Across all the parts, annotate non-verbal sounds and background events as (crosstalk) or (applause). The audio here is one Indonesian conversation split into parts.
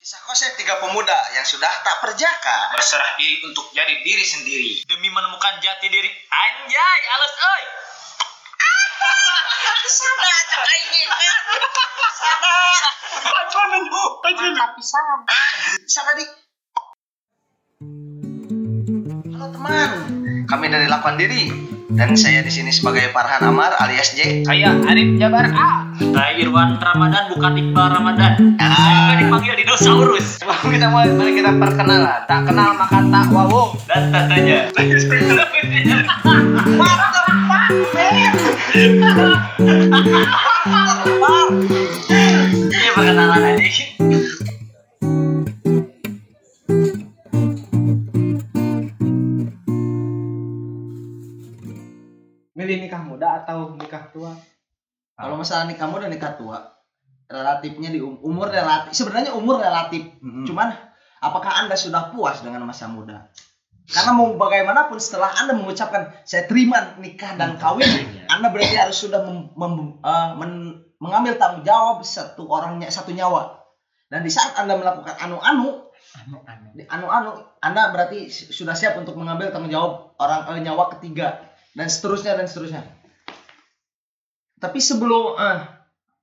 Kisah konsep tiga pemuda yang sudah tak perjaka. berserah diri untuk jadi diri sendiri. Demi menemukan jati diri. Anjay alus oi! Sana cak ini Sana. Mantap pisan. Sana di. Halo teman, kami dari Lakuan Diri. Dan saya di sini sebagai Farhan Amar alias J. saya Arif Jabar A. Saya Irwan Ramadan bukan Iqbal Ramadan. Saya juga dipanggil dinosaurus Sebelum kita mulai, mari kita perkenalan. Tak kenal maka tak wawu. dan pak. ini perkenalan aja Milih nikah muda atau nikah tua? Kalau masalah nikah muda nikah tua, relatifnya di um- umur relatif. Sebenarnya umur relatif. Cuman apakah Anda sudah puas dengan masa muda? Karena mau bagaimanapun setelah Anda mengucapkan saya terima nikah dan kawin, Anda berarti harus sudah mem- mem- eh, men- mengambil tanggung jawab satu orangnya satu nyawa. Dan di saat Anda melakukan anu-anu, Anu-anu. Anda berarti sudah siap untuk mengambil tanggung jawab orang eh, nyawa ketiga dan seterusnya dan seterusnya. Tapi sebelum eh,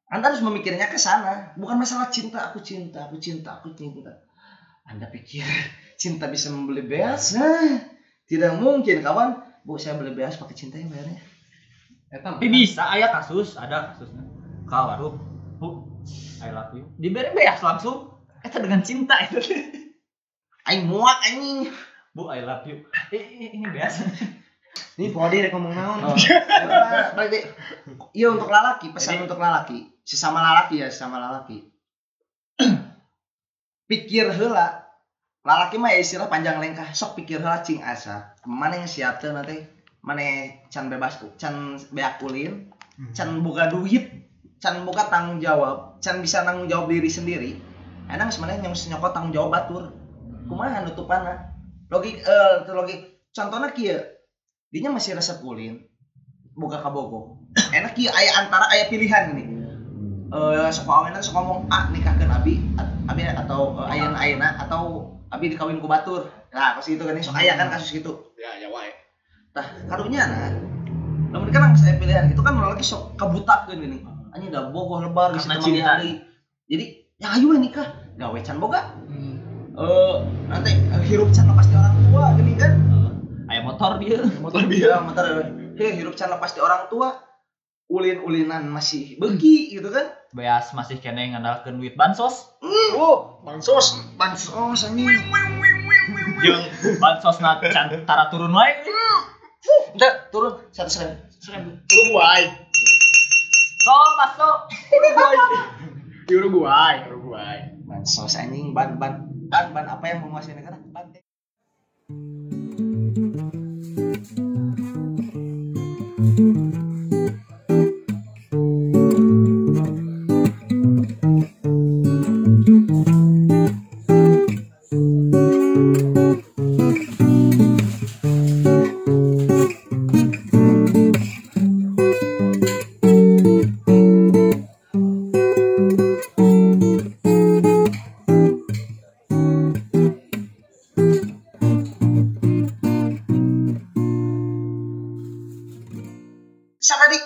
Anda harus memikirnya ke sana, bukan masalah cinta, aku cinta, aku cinta, aku cinta. Anda pikir cinta bisa membeli beas? Nah, tidak mungkin, kawan. Bu, saya beli beas pakai cinta ya bayarnya. Eta tapi bisa ayah kasus ada kasusnya. Kau aduh bu I love you. Diberi beas langsung. Itu dengan cinta itu. (laughs) Aing muak anjing. bu I love you. Eh, eh, ini beas. Ini Podi rek ngomong naon. Oh, ya, berarti iya untuk lalaki, pesan Jadi- untuk lalaki, sesama lalaki ya, sesama lalaki. (clears throat) pikir heula. Lalaki mah ya istilah panjang lengkah, sok pikir heula cing asa. Mana yang siap teh nanti? Mana can bebas can beak ulin, can buka duit, can buka tanggung jawab, can bisa tanggung jawab diri sendiri. Enang sebenarnya yang nyokot tanggung jawab batur. Kumaha nutupanna? Logik eh logik contohnya kieu. Dinya masih resep ulin. Buka kabogo. (clears throat) Enak kieu aya antara aya pilihan nih. Eh sok aweuna sok ngomong ah nikahkeun abi abi atau uh, ayeuna ayeuna atau abi dikawin ku batur. Nah, kasus gitu kan sok aya kan kasus gitu. Ya, ya wae. Tah, karunya nah. Namun kan saya pilihan itu kan lagi sok kabutakeun gini. Anjing udah bogoh lebar teu cinta. deui. Jadi ya ayo nikah. Gawe can boga. Eh nanti eh, hirup can lepas di orang tua gini kan. ayah motor dia Motor Iya, motor. Heh, hirup can lepas di orang tua. Ulin-ulinan masih begi gitu kan. beas masih kene ngandalkeun duit bansos Oh, bansos, bansos anjing. jeung bansos na tara turun wae Udah turun satu seribu. seribu Uruguay. so masuk Di Uruguay, Uruguay. Bansos anjing ban ban ban ban apa yang menguasai negara? Ban স্বাভাবিক